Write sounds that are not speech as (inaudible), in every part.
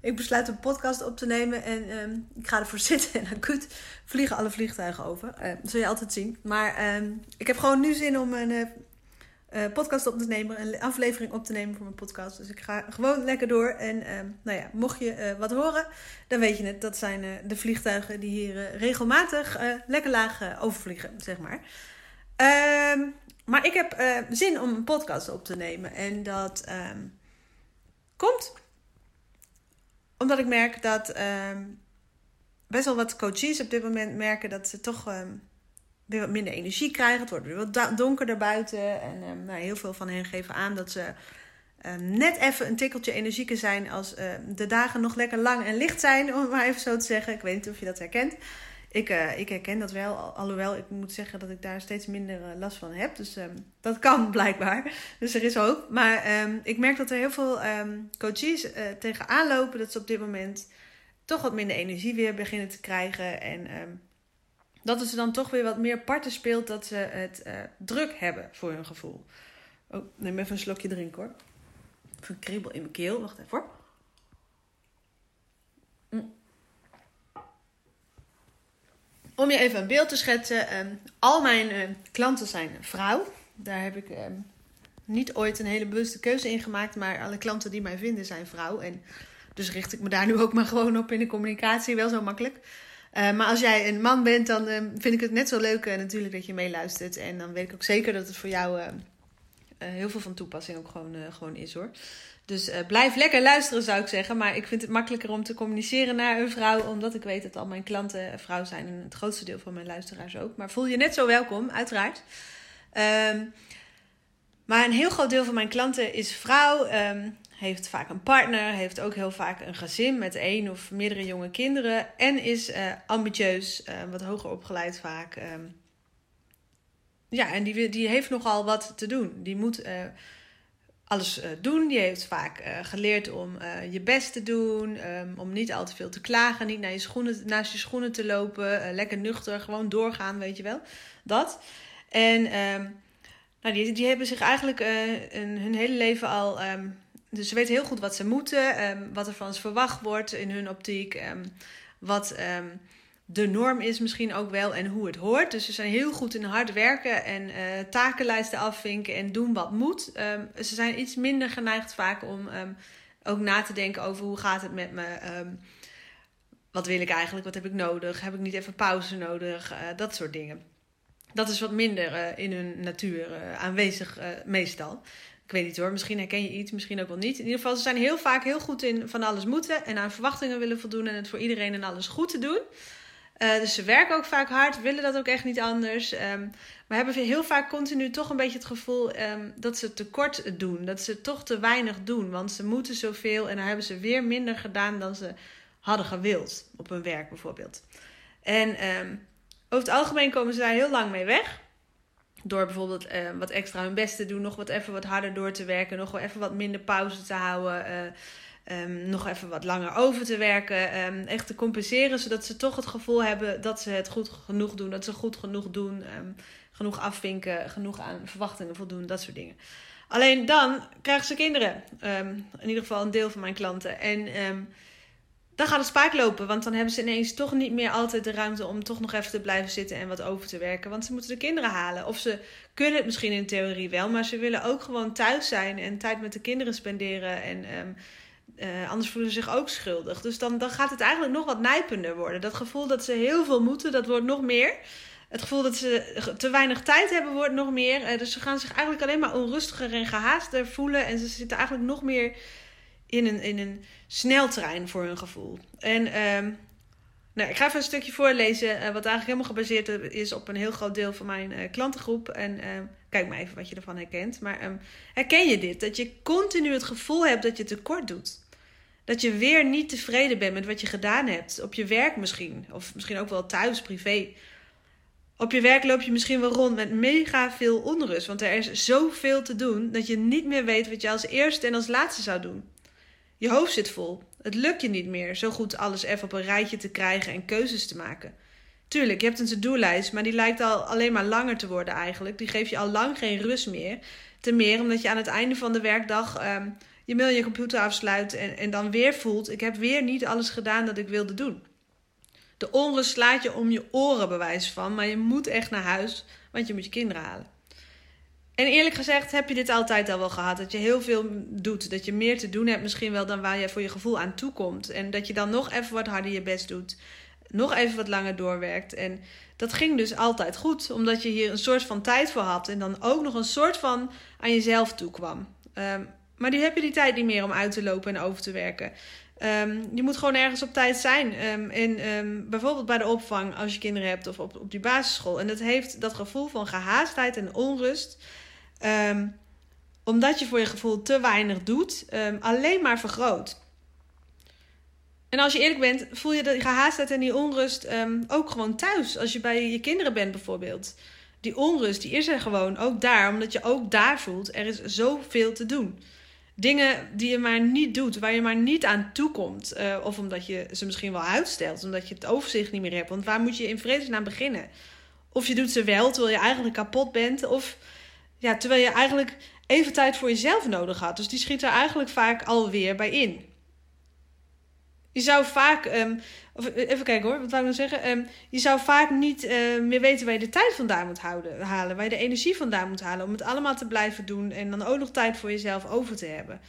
ik besluit een podcast op te nemen en ehm, ik ga ervoor (laughs) zitten. En acuut vliegen alle vliegtuigen over. Uh, dat zul je altijd zien. Maar ehm, ik heb gewoon nu zin om een uh, podcast op te nemen, een aflevering op te nemen voor mijn podcast. Dus ik ga gewoon lekker door. En ehm, nou ja, mocht je wat horen, dan weet je het. Dat zijn de vliegtuigen die hier regelmatig lekker laag overvliegen, zeg maar. maar ik heb zin om een podcast op te nemen. En dat komt omdat ik merk dat ehm, best wel wat coaches op dit moment merken dat ze toch um, weer wat minder energie krijgen. Het wordt weer wat donkerder buiten. En um, nou, heel veel van hen geven aan dat ze net even een tikkeltje energieker zijn als de dagen nog lekker lang en licht zijn, (laughs) om het maar even zo te zeggen. Ik weet niet of je dat herkent. Ik, uh, ik herken dat wel, alhoewel ik moet zeggen dat ik daar steeds minder uh, last van heb. Dus um, dat kan (laughs) blijkbaar. Dus er is hoop. Maar um, ik merk dat er heel veel um, coaches uh, tegenaan lopen dat ze op dit moment toch wat minder energie weer beginnen te krijgen. En dat het ze dan toch weer wat meer parten speelt dat ze het druk hebben voor hun gevoel. Oh, neem even een slokje drinken hoor. Even een kriebel in mijn keel. Wacht even hoor. Om je even een beeld te schetsen. Ehm, al mijn uh, klanten zijn vrouw. Daar heb ik ehm, niet ooit een hele bewuste keuze in gemaakt. Maar alle klanten die mij vinden zijn vrouw. En dus richt ik me daar nu ook maar gewoon op in de communicatie. Wel zo makkelijk. Uh, maar als jij een man bent, dan vind ik het net zo leuk uh, natuurlijk dat je meeluistert. En dan weet ik ook zeker dat het voor jou heel veel van toepassing ook gewoon, gewoon is hoor. Dus uh, blijf lekker luisteren, zou ik zeggen. Maar ik vind het makkelijker om te communiceren naar een vrouw, omdat ik weet dat al mijn klanten vrouw zijn en het grootste deel van mijn luisteraars ook. Maar voel je net zo welkom, uiteraard. Um, maar een heel groot deel van mijn klanten is vrouw, um, heeft vaak een partner, heeft ook heel vaak een gezin met één of meerdere jonge kinderen en is uh, ambitieus, uh, wat hoger opgeleid vaak. Um, ja, en die, die heeft nogal wat te doen. Die moet alles uh, doen. Die heeft vaak uh, geleerd om uh, je best te doen, um, om niet al te veel te klagen, niet naar je schoenen, naast je schoenen te lopen, lekker nuchter, gewoon doorgaan, weet je wel. Dat. En um, nou, die, die hebben zich eigenlijk hun hele leven al. Um, dus ze weten heel goed wat ze moeten, wat er van ze verwacht wordt in hun optiek, wat de norm is misschien ook wel en hoe het hoort. Dus ze zijn heel goed in hard werken en uh, takenlijsten afvinken en doen wat moet. Um, ze zijn iets minder geneigd vaak om um, ook na te denken over hoe gaat het met me. Um, wat wil ik eigenlijk? Wat heb ik nodig? Heb ik niet even pauze nodig? Uh, dat soort dingen. Dat is wat minder uh, in hun natuur aanwezig meestal. Ik weet niet hoor, misschien herken je iets, misschien ook wel niet. In ieder geval, ze zijn heel vaak heel goed in van alles moeten en aan verwachtingen willen voldoen en het voor iedereen en alles goed te doen. Uh, dus ze werken ook vaak hard, willen dat ook echt niet anders. Um, maar hebben heel vaak continu toch een beetje het gevoel um, dat ze tekort doen. Dat ze toch te weinig doen. Want ze moeten zoveel en dan hebben ze weer minder gedaan dan ze hadden gewild. Op hun werk bijvoorbeeld. En um, over het algemeen komen ze daar heel lang mee weg. Door bijvoorbeeld wat extra hun best te doen, nog wat even wat harder door te werken, nog wel even wat minder pauze te houden. Uh, Um, nog even wat langer over te werken. Um, echt te compenseren, zodat ze toch het gevoel hebben dat ze het goed genoeg doen. Dat ze goed genoeg doen. Um, genoeg afvinken, genoeg aan verwachtingen voldoen, dat soort dingen. Alleen dan krijgen ze kinderen. in ieder geval een deel van mijn klanten. En dan gaat het spaak lopen. Want dan hebben ze ineens toch niet meer altijd de ruimte om toch nog even te blijven zitten en wat over te werken. Want ze moeten de kinderen halen. Of ze kunnen het misschien in theorie wel, maar ze willen ook gewoon thuis zijn en tijd met de kinderen spenderen. En uh, anders voelen ze zich ook schuldig. Dus dan, dan gaat het eigenlijk nog wat nijpender worden. Dat gevoel dat ze heel veel moeten, dat wordt nog meer. Het gevoel dat ze te weinig tijd hebben, wordt nog meer. Uh, dus ze gaan zich eigenlijk alleen maar onrustiger en gehaaster voelen. En ze zitten eigenlijk nog meer in een, in een sneltrein voor hun gevoel. En uh, nou, ik ga even een stukje voorlezen, uh, wat eigenlijk helemaal gebaseerd is op een heel groot deel van mijn klantengroep. En ehm, kijk maar even wat je ervan herkent. Maar um, herken je dit? Dat je continu het gevoel hebt dat je tekort doet. Dat je weer niet tevreden bent met wat je gedaan hebt. Op je werk misschien. Of misschien ook wel thuis, privé. Op je werk loop je misschien wel rond met mega veel onrust. Want er is zoveel te doen dat je niet meer weet wat je als eerste en als laatste zou doen. Je hoofd zit vol. Het lukt je niet meer zo goed alles even op een rijtje te krijgen en keuzes te maken. Tuurlijk, je hebt een to-do-lijst, maar die lijkt al alleen maar langer te worden eigenlijk. Die geeft je al lang geen rust meer. Ten meer omdat je aan het einde van de werkdag um, je mail je computer afsluit en, en dan weer voelt: ik heb weer niet alles gedaan dat ik wilde doen. De onrust slaat je om je oren bewijs van, maar je moet echt naar huis, want je moet je kinderen halen. En eerlijk gezegd heb je dit altijd al wel gehad. Dat je heel veel doet. Dat je meer te doen hebt misschien wel dan waar je voor je gevoel aan toe komt. En dat je dan nog even wat harder je best doet. Nog even wat langer doorwerkt. En dat ging dus altijd goed. Omdat je hier een soort van tijd voor had. En dan ook nog een soort van aan jezelf toe kwam. Ehm, maar die heb je die tijd niet meer om uit te lopen en over te werken. Um, je moet gewoon ergens op tijd zijn. En bijvoorbeeld bij de opvang als je kinderen hebt of op, op die basisschool. En dat heeft dat gevoel van gehaastheid en onrust omdat je voor je gevoel te weinig doet, alleen maar vergroot. En als je eerlijk bent, voel je de gehaastheid en die onrust ook gewoon thuis. Als je bij je kinderen bent bijvoorbeeld. Die onrust, die is er gewoon ook daar. Omdat je ook daar voelt, er is zoveel te doen. Dingen die je maar niet doet, waar je maar niet aan toekomt. Uh, of omdat je ze misschien wel uitstelt, omdat je het overzicht niet meer hebt. Want waar moet je in vredesnaam beginnen? Of je doet ze wel, terwijl je eigenlijk kapot bent. Of ja, terwijl je eigenlijk even tijd voor jezelf nodig had. Dus die schiet er eigenlijk vaak alweer bij in. Je zou vaak, um, even kijken hoor, wat wou ik nou zeggen? Um, je zou vaak niet uh, meer weten waar je de tijd vandaan moet houden, halen, waar je de energie vandaan moet halen om het allemaal te blijven doen en dan ook nog tijd voor jezelf over te hebben.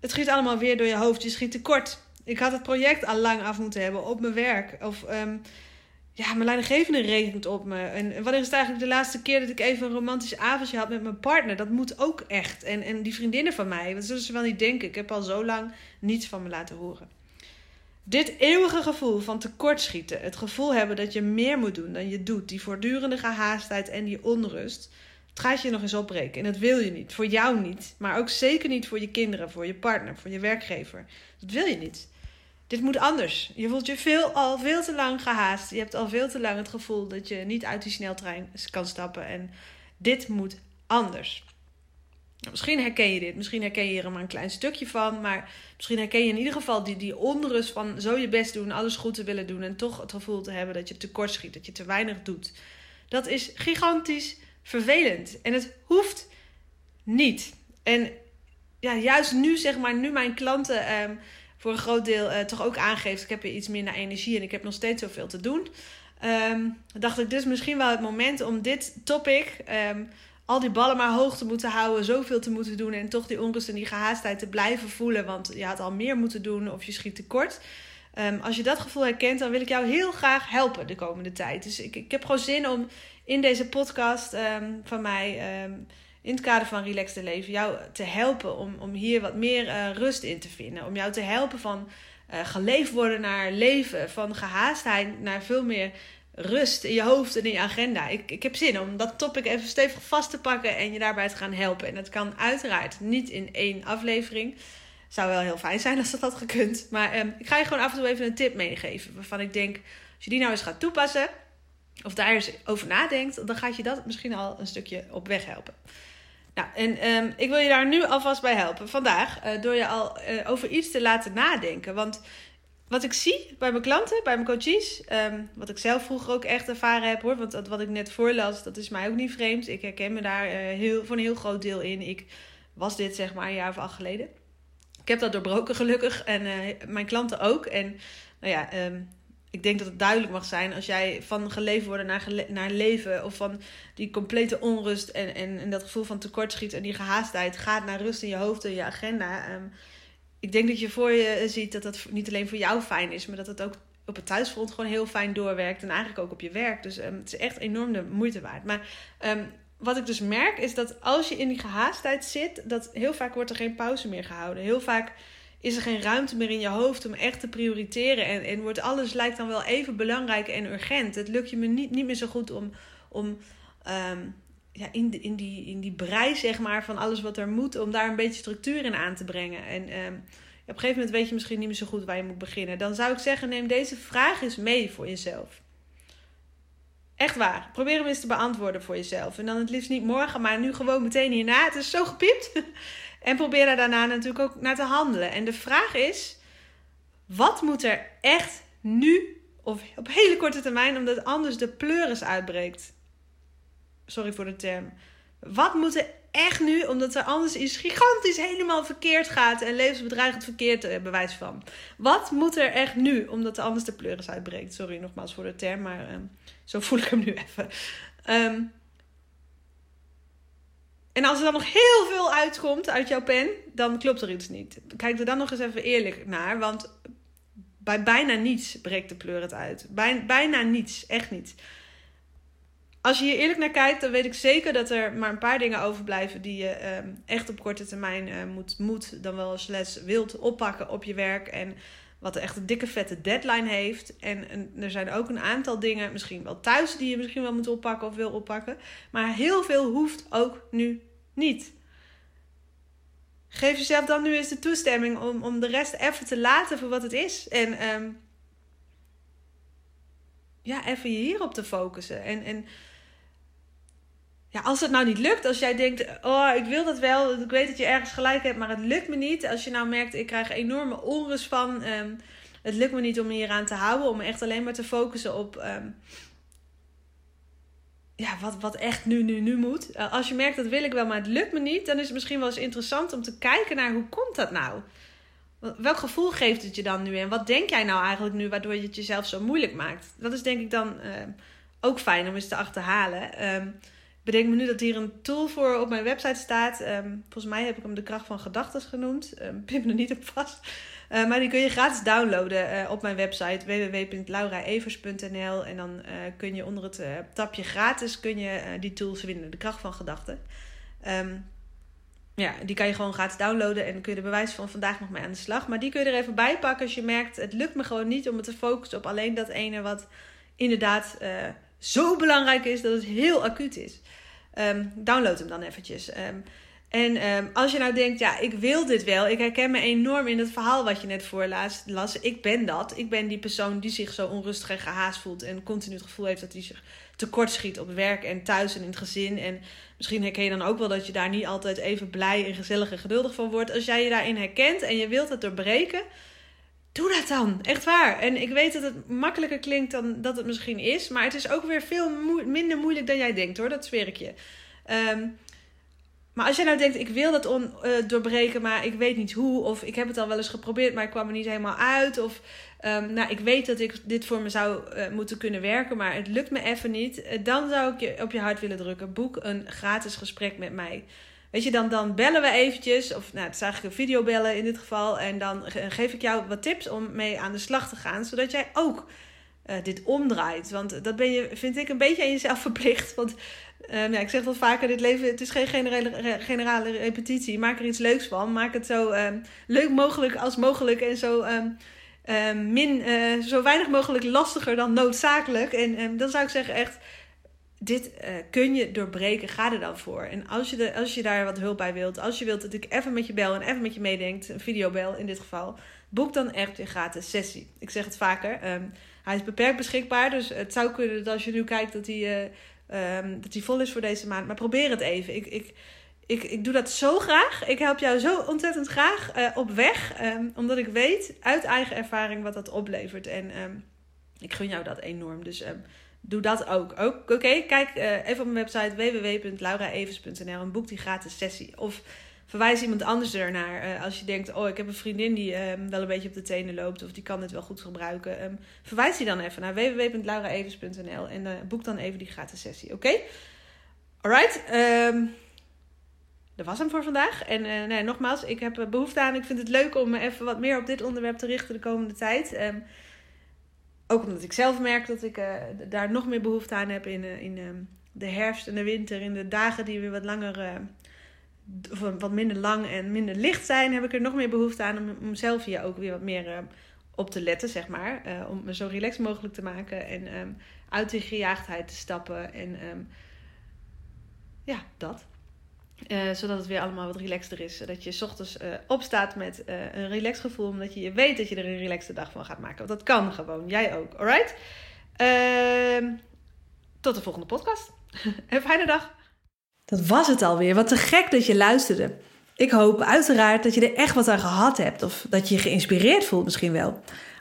Het schiet allemaal weer door je hoofd, je schiet tekort. Ik had het project al lang af moeten hebben op mijn werk. Of um, ja, mijn leidinggevende rekent op me. En wanneer is het eigenlijk de laatste keer dat ik even een romantisch avondje had met mijn partner? Dat moet ook echt. En, en die vriendinnen van mij, wat zullen ze wel niet denken? Ik heb al zo lang niets van me laten horen. Dit eeuwige gevoel van tekortschieten, het gevoel hebben dat je meer moet doen dan je doet, die voortdurende gehaastheid en die onrust, het gaat je nog eens opbreken. En dat wil je niet. Voor jou niet. Maar ook zeker niet voor je kinderen, voor je partner, voor je werkgever. Dat wil je niet dit moet anders. Je voelt je veel, al veel te lang gehaast. Je hebt al veel te lang het gevoel dat je niet uit die sneltrein kan stappen. En dit moet anders. Nou, misschien herken je dit. Misschien herken je er maar een klein stukje van. Maar misschien herken je in ieder geval die, die onrust van zo je best doen, alles goed te willen doen. En toch het gevoel te hebben dat je tekort schiet, dat je te weinig doet. Dat is gigantisch vervelend. En het hoeft niet. En ja, juist nu, zeg maar, nu mijn klanten. Ehm, voor een groot deel uh, toch ook aangeeft: ik heb weer iets minder energie en ik heb nog steeds zoveel te doen. Um, dacht ik dus misschien wel het moment om dit topic, um, al die ballen maar hoog te moeten houden, zoveel te moeten doen en toch die onrust en die gehaastheid te blijven voelen, want je had al meer moeten doen of je schiet tekort. Um, als je dat gevoel herkent, dan wil ik jou heel graag helpen de komende tijd. Dus ik, ik heb gewoon zin om in deze podcast van mij in het kader van relaxed leven jou te helpen om, om hier wat meer uh, rust in te vinden. Om jou te helpen van uh, geleefd worden naar leven, van gehaastheid naar veel meer rust in je hoofd en in je agenda. Ik, ik heb zin om dat topic even stevig vast te pakken en je daarbij te gaan helpen. En dat kan uiteraard niet in één aflevering. Zou wel heel fijn zijn als dat had gekund. Maar um, ik ga je gewoon af en toe even een tip meegeven. Waarvan ik denk, als je die nou eens gaat toepassen. Of daar eens over nadenkt. Dan gaat je dat misschien al een stukje op weg helpen. Nou, en um, ik wil je daar nu alvast bij helpen vandaag. Uh, door je al uh, over iets te laten nadenken. Want wat ik zie bij mijn klanten, bij mijn coaches. Um, wat ik zelf vroeger ook echt ervaren heb hoor. Want wat ik net voorlas, dat is mij ook niet vreemd. Ik herken me daar uh, heel, voor een heel groot deel in. Ik was dit zeg maar een jaar of acht geleden. Ik heb dat doorbroken gelukkig. En mijn klanten ook. En nou ja, um, ik denk dat het duidelijk mag zijn als jij van geleefd worden naar, naar leven of van die complete onrust en, en, en dat gevoel van tekortschiet en die gehaastheid gaat naar rust in je hoofd en je agenda. Um, ik denk dat je voor je ziet dat dat niet alleen voor jou fijn is, maar dat het ook op het thuisfront gewoon heel fijn doorwerkt en eigenlijk ook op je werk. Dus um, het is echt enorm de moeite waard. Maar um, wat ik dus merk is dat als je in die gehaastheid zit, dat heel vaak wordt er geen pauze meer gehouden. Heel vaak is er geen ruimte meer in je hoofd om echt te prioriteren. En, en wordt alles lijkt dan wel even belangrijk en urgent. Het lukt je me niet, niet meer zo goed om, om um, ja, in, in, die, in die brei zeg maar, van alles wat er moet, om daar een beetje structuur in aan te brengen. En um, Op een gegeven moment weet je misschien niet meer zo goed waar je moet beginnen. Dan zou ik zeggen, neem deze vraag eens mee voor jezelf. Echt waar. Probeer hem eens te beantwoorden voor jezelf. En dan het liefst niet morgen, maar nu gewoon meteen hierna. Het is zo gepiept. (laughs) En probeer daar daarna natuurlijk ook naar te handelen. En de vraag is: wat moet er echt nu, of op hele korte termijn, omdat anders de pleuris uitbreekt? Sorry voor de term. Wat moet er echt nu, omdat er anders iets gigantisch helemaal verkeerd gaat en levensbedreigend verkeerd uh, bewijs van. Wat moet er echt nu, omdat er anders de pleuris uitbreekt? Sorry nogmaals voor de term, maar uh, zo voel ik hem nu even. Um, en als er dan nog heel veel uitkomt uit jouw pen, dan klopt er iets niet. Kijk er dan nog eens even eerlijk naar, want bij bijna niets breekt de pleur het uit. Bij, bijna niets, echt niet. Als je hier eerlijk naar kijkt, dan weet ik zeker dat er maar een paar dingen overblijven die je ehm, echt op korte termijn uh, moet, moet, dan wel les wilt oppakken op je werk. En wat echt een dikke vette deadline heeft. En, en, er zijn ook een aantal dingen, misschien wel thuis, die je misschien wel moet oppakken of wil oppakken. Maar heel veel hoeft ook nu niet. Geef jezelf dan nu eens de toestemming om, om de rest even te laten voor wat het is. En um, ja, even je hierop te focussen. En, en ja, als het nou niet lukt, als jij denkt, oh, ik wil dat wel, ik weet dat je ergens gelijk hebt, maar het lukt me niet. Als je nou merkt, ik krijg enorme onrust van, um, het lukt me niet om me hier aan te houden, om echt alleen maar te focussen op um, ja, wat, wat echt nu, nu, nu moet. Uh, als je merkt dat wil ik wel, maar het lukt me niet, dan is het misschien wel eens interessant om te kijken naar hoe komt dat nou? Welk gevoel geeft het je dan nu en wat denk jij nou eigenlijk nu waardoor je het jezelf zo moeilijk maakt? Dat is denk ik dan uh, ook fijn om eens te achterhalen. Um, bedenk me nu dat hier een tool voor op mijn website staat. Um, volgens mij heb ik hem de kracht van gedachten genoemd. Um, (laughs) pin me er niet op vast. Uh, maar die kun je gratis downloaden uh, op mijn website www.lauraevers.nl. En dan uh, kun je onder het tapje gratis kun je, die tools vinden. De kracht van gedachten. Ja, die kan je gewoon gratis downloaden. En kun je er bewijs van vandaag nog mee aan de slag. Maar die kun je er even bij pakken als je merkt... het lukt me gewoon niet om me te focussen op alleen dat ene... wat inderdaad zo belangrijk is dat het heel acuut is. Um, download hem dan eventjes. Um, en um, als je nou denkt, ja, ik wil dit wel. Ik herken me enorm in het verhaal wat je net voorlas. Las. Ik ben dat. Ik ben die persoon die zich zo onrustig en gehaast voelt. En continu het gevoel heeft dat hij zich tekort schiet op werk en thuis en in het gezin. En misschien herken je dan ook wel dat je daar niet altijd even blij en gezellig en geduldig van wordt. Als jij je daarin herkent en je wilt het doorbreken, doe dat dan. Echt waar. En ik weet dat het makkelijker klinkt dan dat het misschien is. Maar het is ook weer veel minder moeilijk dan jij denkt hoor. Dat zweer ik je. Um, maar als jij nou denkt, ik wil dat uh, doorbreken, maar ik weet niet hoe. Of ik heb het al wel eens geprobeerd, maar ik kwam er niet helemaal uit. Of um, nou, ik weet dat ik dit voor me zou uh, moeten kunnen werken, maar het lukt me even niet. Uh, dan zou ik je op je hart willen drukken. Boek een gratis gesprek met mij. Weet je, dan, dan bellen we eventjes. Of nou, het is eigenlijk een videobellen in dit geval. En dan geef ik jou wat tips om mee aan de slag te gaan. Zodat jij ook dit omdraait. Want dat ben je, vind ik, een beetje aan jezelf (laughs) verplicht. Want Um, ja, ik zeg wel vaker, dit leven, het is geen generale, generale repetitie. Maak er iets leuks van. Maak het zo um, leuk mogelijk als mogelijk. En zo, um, min, uh, zo weinig mogelijk lastiger dan noodzakelijk. En dan zou ik zeggen echt, dit uh, kun je doorbreken. Ga er dan voor. En als je, de, als je daar wat hulp bij wilt. Als je wilt dat ik even met je bel en even met je meedenkt. Een videobel in dit geval. Boek dan echt een gratis sessie. Ik zeg het vaker. Hij is beperkt beschikbaar. Dus het zou kunnen dat als je nu kijkt dat hij... Uh, Um, dat die vol is voor deze maand. Maar probeer het even. Ik, ik, ik, ik doe dat zo graag. Ik help jou zo ontzettend graag uh, op weg. Um, omdat ik weet uit eigen ervaring wat dat oplevert. En um, ik gun jou dat enorm. Dus doe dat ook. ook Oké, kijk uh, even op mijn website www.lauraevens.nl en boek die gratis sessie. Of verwijs iemand anders ernaar. Uh, als je denkt, oh, ik heb een vriendin die uh, wel een beetje op de tenen loopt of die kan het wel goed gebruiken. Um, verwijs die dan even naar www.lauraevens.nl en uh, boek dan even die gratis sessie. Oké? Okay? Alright. Um, dat was hem voor vandaag. En nee, nogmaals, ik heb behoefte aan. Ik vind het leuk om me even wat meer op dit onderwerp te richten de komende tijd. Ook omdat ik zelf merk dat ik daar nog meer behoefte aan heb in, in de herfst en de winter. In de dagen die weer wat langer wat minder lang en minder licht zijn, heb ik er nog meer behoefte aan om, om zelf hier ook weer wat meer uh, op te letten, zeg maar. Uh, om me zo relaxed mogelijk te maken en um, uit die gejaagdheid te stappen. En um, ja, dat. Uh, zodat het weer allemaal wat relaxter is. Dat je s ochtends uh, opstaat met een relaxed gevoel. Omdat je weet dat je er een relaxte dag van gaat maken. Want dat kan gewoon. Jij ook. Alright? Ehm, tot de volgende podcast. (laughs) een fijne dag. Dat was het alweer. Wat te gek dat je luisterde. Ik hoop uiteraard dat je er echt wat aan gehad hebt. Of dat je je geïnspireerd voelt misschien wel.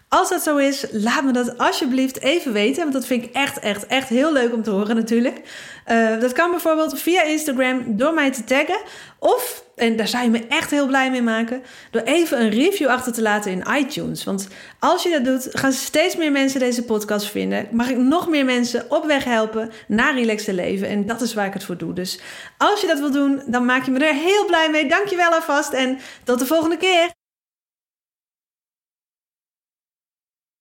Als dat zo is, laat me dat alsjeblieft even weten. Want dat vind ik echt, echt, echt heel leuk om te horen natuurlijk. Uh, dat kan bijvoorbeeld via Instagram door mij te taggen. Of, en daar zou je me echt heel blij mee maken, door even een review achter te laten in iTunes. Want als je dat doet, gaan steeds meer mensen deze podcast vinden. Mag ik nog meer mensen op weg helpen naar relaxed leven. En dat is waar ik het voor doe. Dus als je dat wil doen, dan maak je me er heel blij mee. Dankjewel alvast en tot de volgende keer.